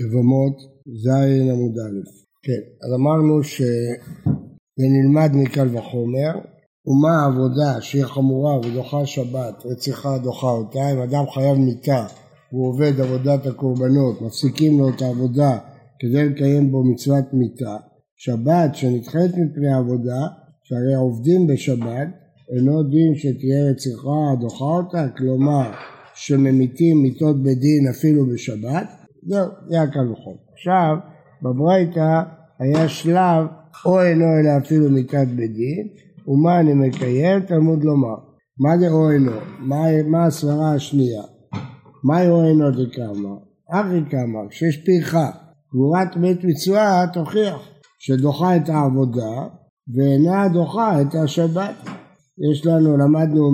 יבמות ז' עמוד א'. כן, אז אמרנו שזה נלמד מקל וחומר, ומה העבודה שהיא חמורה ודוחה שבת, רציחה דוחה אותה, אם אדם חייב מיתה והוא עובד עבודת הקורבנות, מפסיקים לו את העבודה כדי לקיים בו מצוות מיתה, שבת שנדחית מפני עבודה, שהרי העובדים בשבת, אינו דין שתהיה רציחה דוחה אותה, כלומר שממיתים מיתות בדין אפילו בשבת, זהו, זה הקל וחומר. עכשיו, בברייתא היה שלב או אינו אלא אפילו מיתת בדין, ומה אני מקיים? תלמוד לומר. מה זה או אינו? מה, מה הסברה השנייה? מהי או אינו דקאמר? אחי קאמר, כשיש פרחה, קבורת מת מצווה תוכיח שדוחה את העבודה ואינה דוחה את השבת. יש לנו, למדנו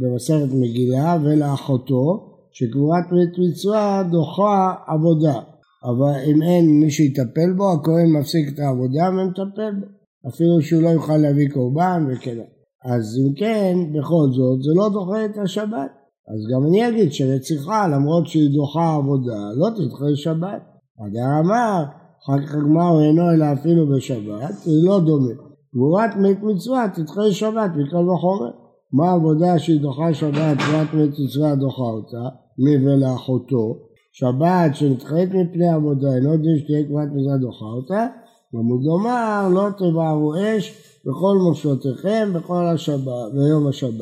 במסכת מגילה ולאחותו שקבורת מת מצווה דוחה עבודה, אבל אם אין מי שיטפל בו, הכהן מפסיק את העבודה ומטפל בו, אפילו שהוא לא יוכל להביא קורבן וכן. אז אם כן, בכל זאת, זה לא דוחה את השבת. אז גם אני אגיד שרציחה, למרות שהיא דוחה עבודה, לא תדחה שבת. הדר אמר, אחר כך הגמר אינו אלא אפילו בשבת, זה לא דומה. קבורת מת מצווה תדחה שבת מכל וחומר. מה העבודה שהיא דוחה שבת, קבורת מת מצווה דוחה אותה? מי ולאחותו, שבת שנדחית מפני עבודה, אינו דין שתהיה קבורת מצווה דוחה אותה, עמוד לומר לא תבערו אש בכל מושבותיכם בכל השבת, ביום השבת.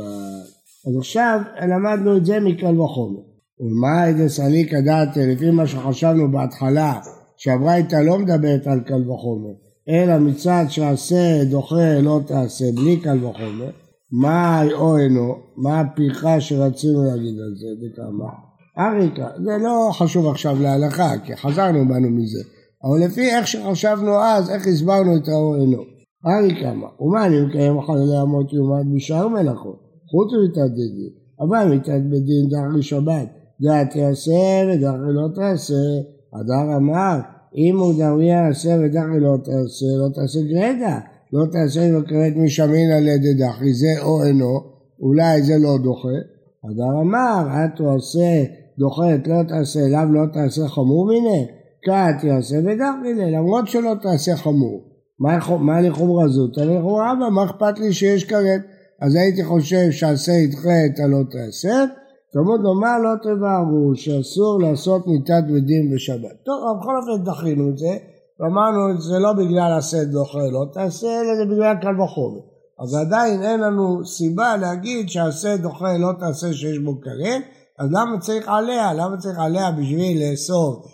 אז עכשיו למדנו את זה מקל וחומר. ומה איזה סליקא דעתי לפי מה שחשבנו בהתחלה שהברייתא לא מדברת על קל וחומר אלא מצד שעשה דוחה לא תעשה בלי קל וחומר מה או אינו, מה הפרחה שרצינו להגיד על זה, דקאמר. אריקה, זה לא חשוב עכשיו להלכה, כי חזרנו בנו מזה, אבל לפי איך שחשבנו אז, איך הסברנו את האור אינו. אריקה מה, ומה אני מקיים חללי אמות יומד בשאר מלאכות, חוץ בדין, אבל בדין דחי שבת, דעת יעשה ודחי לא תעשה, הדר אמר, אם הוא דריה יעשה ודחי לא תעשה, לא תעשה גרדה. לא תעשה וקראת משמינא לדדחי, זה או אינו, אולי זה לא דוחה. הדר אמר, את עושה דוחת לא תעשה, לאו לא תעשה חמור מיניה, כת יעשה ודחי למרות שלא תעשה חמור. מה, מה לחומרה זאת? אני לחומרה אבא, מה אכפת לי שיש כרת? אז הייתי חושב שעשה ידחה את הלא תעשה, תלמוד לומר לא תבערו, שאסור לעשות מיתת בדין בשבת. טוב, אבל בכל אופן דחינו את זה. ואמרנו זה לא בגלל עשה דוחה לא תעשה, אלא זה בגלל קל וחומר. אז עדיין אין לנו סיבה להגיד שעשה דוחה לא תעשה שיש בו כרת, אז למה צריך עליה? למה צריך עליה בשביל לאסור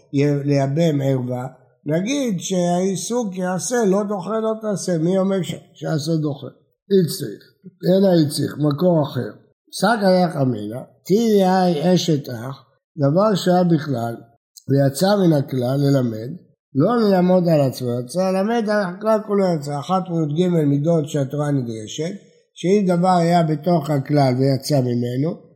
לייבם ערווה? נגיד שהעיסוק יעשה לא דוחה לא תעשה, מי אומר שעשה דוחה? איציך, אלא איציך, מקור אחר. שק היח אמינא, תהיי אשת אח, דבר שהיה בכלל ויצא מן הכלל ללמד לא ללמוד על עצמו, צריך ללמד על הכלל כולו יצא, אחת מי"ג מידות שהתורה נדרשת, שאם דבר היה בתוך הכלל ויצא ממנו,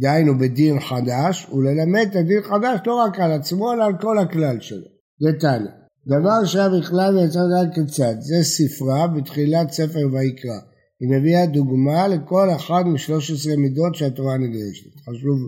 דהיינו בדין חדש, וללמד את הדין חדש לא רק על עצמו, אלא על כל הכלל שלו. זה תנא. דבר שהיה בכלל ויצא רק כיצד, זה ספרה בתחילת ספר ויקרא. היא מביאה דוגמה לכל משלוש עשרה מידות שהתורה נדרשת. חשוב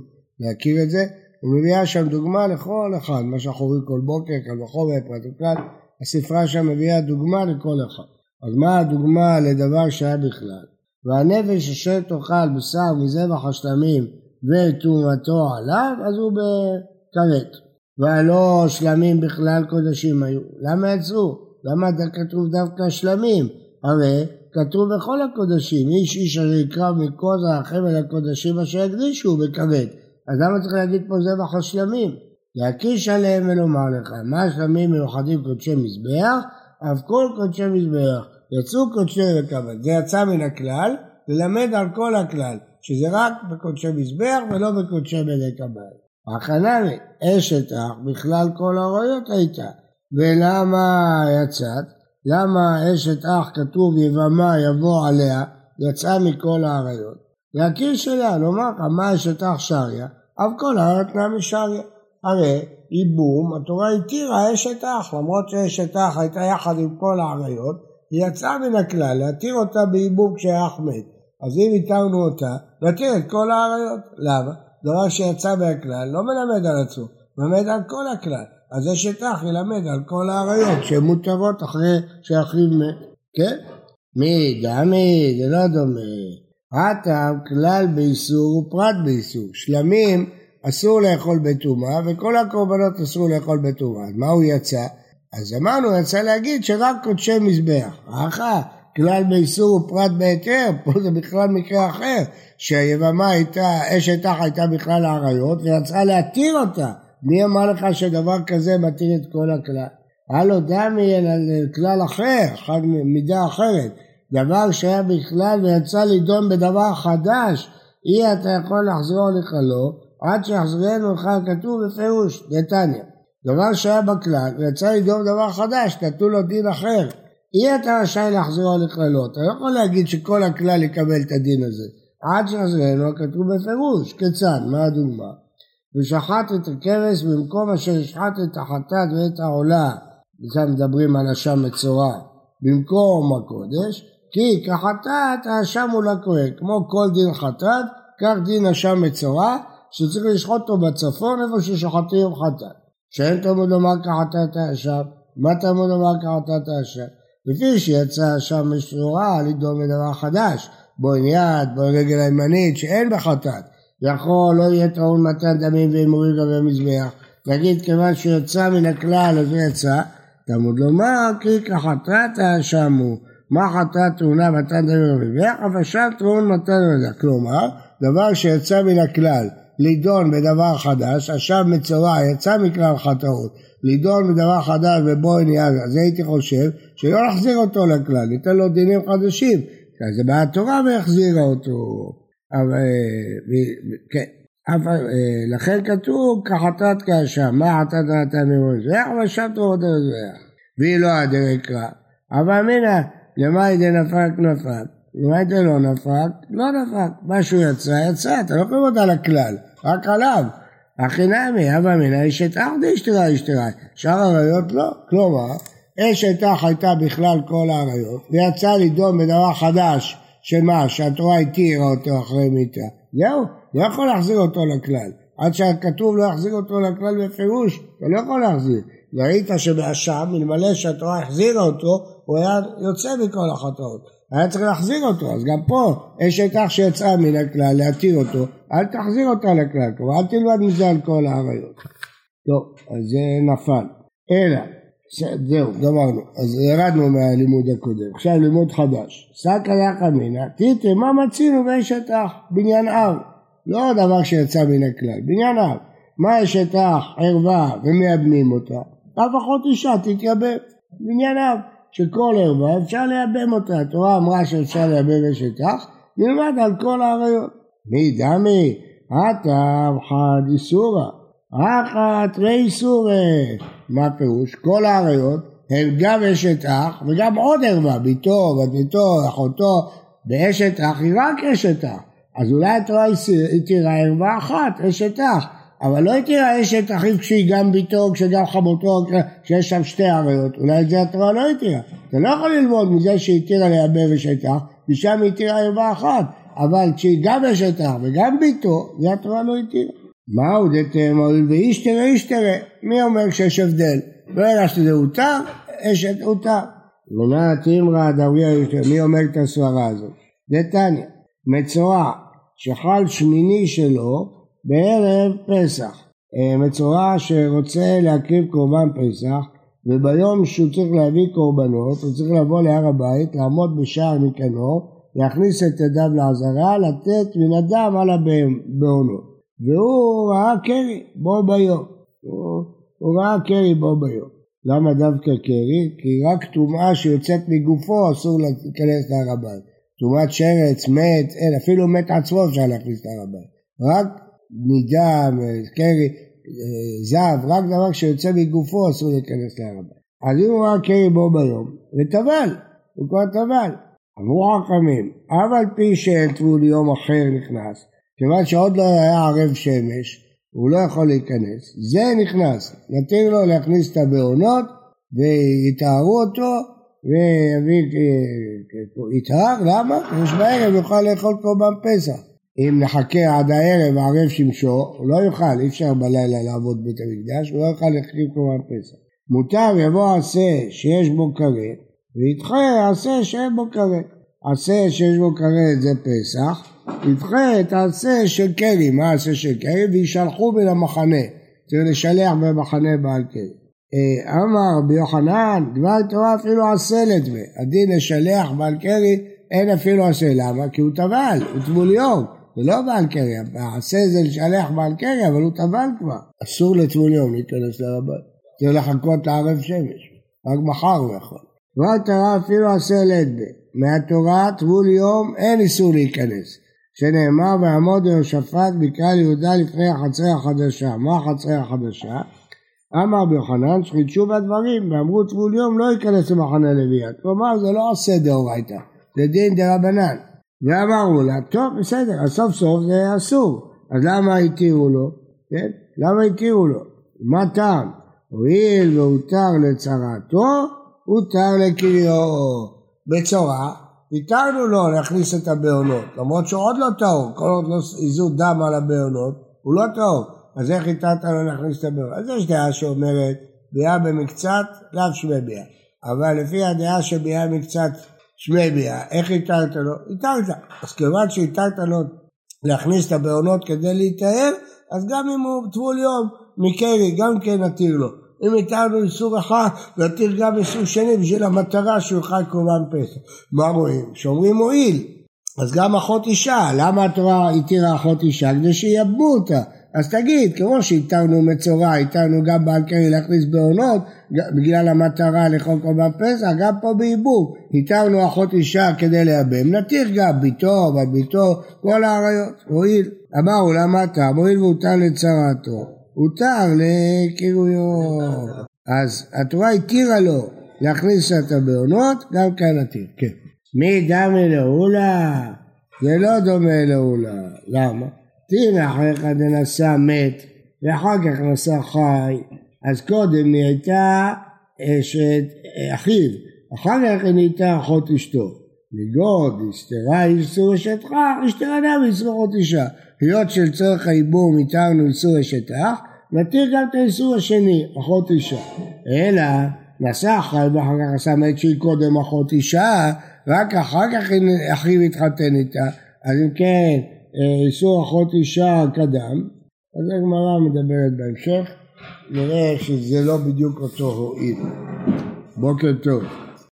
להכיר את זה. הוא מביאה שם דוגמה לכל אחד, מה שאנחנו רואים כל בוקר, קל וחומר, פרט וכלל, הספרה שם מביאה דוגמה לכל אחד. אז מה הדוגמה לדבר שהיה בכלל? והנפש אשר תאכל בשר מזבח השלמים וטומאתו עליו, אז הוא בכרת. והלא שלמים בכלל קודשים היו. למה יצאו? למה כתוב דווקא שלמים? הרי כתוב בכל הקודשים, איש איש אשר יקרב מכל החבל הקודשים אשר יקדישו בכרת. אז למה צריך להגיד פה זבח השלמים? להקיש עליהם ולומר לך, מה השלמים מיוחדים קודשי מזבח? אף כל קודשי מזבח. יצאו קודשי וכבד. זה יצא מן הכלל, ללמד על כל הכלל, שזה רק בקודשי מזבח ולא בקודשי בני קבל. החנני, אשת אח, בכלל כל האריות הייתה. ולמה יצאת? למה אשת אח כתוב יבמה יבוא עליה, יצאה מכל האריות? להקיש אליה, לומר לך, מה אשת אח שריה? אף כל הארץ נמי שריה. הרי ייבום, התורה התירה אשת אח, למרות שאשת אח הייתה יחד עם כל האריות, היא יצאה מן הכלל להתיר אותה בייבום כשאח מת. אז אם התרנו אותה, נתיר את כל האריות. למה? דבר שיצא מהכלל לא מלמד על עצמו, מלמד על כל הכלל. אז אשת אח ילמד על כל האריות שהן מותרות אחרי שאחיו מת, כן? מי דמי, זה לא דומה. הטעם כלל באיסור ופרט באיסור. שלמים אסור לאכול בטומאה וכל הקורבנות אסור לאכול בטומאה. אז מה הוא יצא? אז אמרנו, יצא להגיד שרק קודשי מזבח. אחא, כלל באיסור ופרט בהיתר, פה זה בכלל מקרה אחר, שהיבמה הייתה, אשת אח הייתה בכלל האריות ויצאה להתיר אותה. מי אמר לך שדבר כזה מתיר את כל הכלל? הלו דמי על כלל אחר, מידה אחרת. דבר שהיה בכלל ויצא לדון בדבר חדש, אי אתה יכול לחזור לכלו עד שיחזרנו לך כתוב בפירוש, נתניה. דבר שהיה בכלל ויצא לדון בדבר חדש, נתנו לו דין אחר. אי אתה רשאי לחזור לכללו, אתה לא יכול להגיד שכל הכלל יקבל את הדין הזה. עד שיחזרנו כתוב בפירוש, כיצד, מה הדוגמה? ושחט את הכבש במקום אשר ישחט את החטאת ואת העולה, וכאן מדברים על אשם מצורע, במקום הקודש, כי כחטאת האשם הוא לכהן, כמו כל דין חטאת, כך דין אשם מצורע, שצריך לשחוט אותו בצפון איפה ששוחטים חטאת. שאין תלמוד לומר כחטאת האשם, מה תלמוד לומר כחטאת האשם? לפי שיצא אשם משורה לדאוג לדבר חדש, בוין יד, בוין רגל הימנית, שאין בחטאת. יכול, לא יהיה טעון מתן דמים והימורים גם במזבח. נגיד כיוון שיצא מן הכלל אז יצא, תלמוד לומר כי כחטאת האשם הוא. מה חטאת טעונה מתן דמים במזבח, אבל שם טעון מתן דמים. כלומר, דבר שיצא מן הכלל לידון בדבר חדש, אשם מצורע יצא מכלל חטאות, לידון בדבר חדש ובואי נהיה, אז הייתי חושב שלא נחזיר אותו לכלל, ניתן לו דינים חדשים, זה מהתורה והחזירה אותו. אבל, כן, אבל, לכן כתוב כחטאת כאשם, מה חטאת נתן ממזבח, אבל שם תורות המזבח, והיא לא הדרקרא. אבל מינא, למאי דנפק נפק, למאי דלא נפק, לא נפק, משהו יצא, יצא, אתה לא ללמוד על הכלל, רק עליו. הכי נמי, הווה מינא אשת אח דאשתרא אשתרא, שאר הראיות לא, כלומר אשת אח הייתה בכלל כל האריות, ויצא לדון בדבר חדש, שמה, שהתורה התירה אותו אחרי מיתה. זהו, לא יכול להחזיר אותו לכלל. עד שהכתוב לא יחזיר אותו לכלל בפירוש, אתה לא יכול להחזיר. ראית שבאשם, אלמלא שהתורה החזירה אותו, הוא היה יוצא מכל החטאות. היה צריך להחזיר אותו, אז גם פה אשת אח שיצאה מן הכלל, להתיר אותו, אל תחזיר אותה לכלל, כלומר אל תלמד מזה על כל האריות. טוב, אז זה נפל. אלא זהו, גמרנו. אז ירדנו מהלימוד הקודם. עכשיו לימוד חדש. סקא יחד אמינא, תיתא מה מצינו באשת אח? בניין אב. לא דבר שיצא מן הכלל, בניין אב. מה אשת אח, ערווה, ומייבמים אותה? אף אחות אישה תתייבם. בניין אב. שכל ערווה אפשר לייבם אותה. התורה אמרה שאפשר לייבם אשת אח, נלמד על כל האריות. מי דמי? עתה חד איסורא. אחת רי סורי. מה הפירוש? כל האריות הן גם אשת אח וגם עוד ערווה, ביתו, בת ביתו, אחותו, באשת אח היא רק אשת אח. אז אולי התורה התירה ערווה אחת, אשת אח, אבל לא התירה אשת אחיו כשהיא גם ביתו, כשגם חמותו, כשיש שם שתי עריות, אולי את זה התורה לא התירה. אתה לא יכול ללמוד מזה שהתירה לייבב אשת אח, ושם היא התירה ערווה אחת, אבל כשהיא גם אשת אח וגם ביתו, זה התורה לא התירה. מהו דתמול ואיש תראה איש תראה. מי אומר שיש הבדל? ברגע שזה הותר, אשת הותר. לונה תמרא דבריה מי אומר את הסברה הזאת? דתניא, מצורע שחל שמיני שלו בערב פסח. אה, מצורע שרוצה להקריב קורבן פסח וביום שהוא צריך להביא קורבנות הוא צריך לבוא להר הבית, לעמוד בשער מקנו, להכניס את ידיו לעזרה, לתת מן הדם על הבעונות. והוא ראה קרי בו ביום. הוא, הוא ראה קרי בו ביום. למה דווקא קרי? כי רק טומאה שיוצאת מגופו אסור להיכנס להר הבית. טומאת שרץ, מת, אין, אפילו מת עצמו אפשר להכניס להר הבית. רק מדם, קרי, זב, רק דבר שיוצא מגופו אסור להיכנס להר הבית. אז אם הוא ראה קרי בו ביום, וטבל, הוא כבר טבל. אמרו חכמים, אף על פי שאין טבול יום אחר נכנס, כיוון שעוד לא היה ערב שמש, הוא לא יכול להיכנס, זה נכנס, נתיר לו להכניס את הבעונות ויטהרו אותו ויביא, יטהר, למה? יש בערב יוכל לאכול קורבן פסח. אם נחכה עד הערב וערב שמשו, הוא לא יוכל, אי אפשר בלילה לעבוד בית המקדש, הוא לא יוכל להחליף קורבן פסח. מותר יבוא עשה שיש בו כרת, וידחה עשה שאין בו כרת. עשה שיש בו כרת זה פסח, ידחה את העשה של קרי, מה העשה של קרי? וישלחו מן המחנה, צריך לשלח במחנה בעל קרי. אה, אמר רבי יוחנן, דבר תורה אפילו עשה לדמי, הדין לשלח בעל קרי, אין אפילו עשה, למה? כי הוא טבל, הוא טבול יום, זה לא בעל קרי, העשה זה לשלח בעל קרי, אבל הוא טבל כבר. אסור לטבול יום להיכנס לרבן, צריך לחכות לערב שמש, רק מחר הוא יכול. דבר תורה אפילו עשה לדמי, מהתורה טבול יום אין איסור להיכנס. שנאמר ועמוד יהושפט בקרא ליהודה לפני החצר החדשה. מה החצר החדשה? אמר ביוחנן שחידשו בדברים ואמרו טבול יום לא ייכנס למחנה לוויה. כלומר זה לא עשה דאורייתא, זה דין דרבנן. ואמרו לה, טוב בסדר, אז סוף סוף זה אסור. אז למה התירו לו? כן? למה התירו לו? מה טעם? הואיל והותר לצרתו, הותר לקריאו. בצורה התרנו לו להכניס את הבעונות, למרות שהוא עוד לא טהור, כל עוד לא איזו דם על הבעונות, הוא לא טהור, אז איך התרת לו להכניס את הבעונות? אז יש דעה שאומרת, ביאה במקצת, לאו שמי ביאה, אבל לפי הדעה שביאה מקצת שמי ביאה, איך התרת לו? התרת, אז כיוון שהתרת לו להכניס את הבעונות כדי להיטהר, אז גם אם הוא טבול יום מקרי, גם כן נתיר לו. אם התרנו איסור אחד, נתיר גם איסור שני בשביל המטרה שהוא יאכל קורבן פסח. מה רואים? שאומרים מועיל. אז גם אחות אישה, למה התורה התירה אחות אישה? כדי שיאבמו אותה. אז תגיד, כמו שהתרנו מצורע, התרנו גם בעל קרי להכניס בעונות, בגלל המטרה לאכול קורבן פסח, גם פה בייבום. התרנו אחות אישה כדי לייבם, נתיר גם ביתו, בת ביתו, כל האריות. מועיל. אמרו למה אתה? מועיל והותר לצרתו. הותר לקירויו. אז התורה התירה לו להכניס את הבעונות, גם כאן התיר, כן. מי דמי לעולה? זה לא דומה לעולה. למה? תראה אחרי אחד נשא מת, ואחר כך נשא חי, אז קודם נהייתה אשת אחיו, אחר כך היא נהייתה אחות אשתו. לגוד, הסתרה איסור אשת אשתך, אשתרה גם איסור אחות אישה. היות של צורך הייבום התרנו איסור אשת אח, נתיר גם את האיסור השני, אחות אישה. אלא נשא אחראי ואחר כך עשה מת שהיא קודם אחות אישה, רק אחר כך אחיו התחתן איתה, אז אם כן אה, איסור אחות אישה קדם, אז הגמרא מדברת בהמשך, נראה שזה לא בדיוק אותו הועיל. בוקר טוב.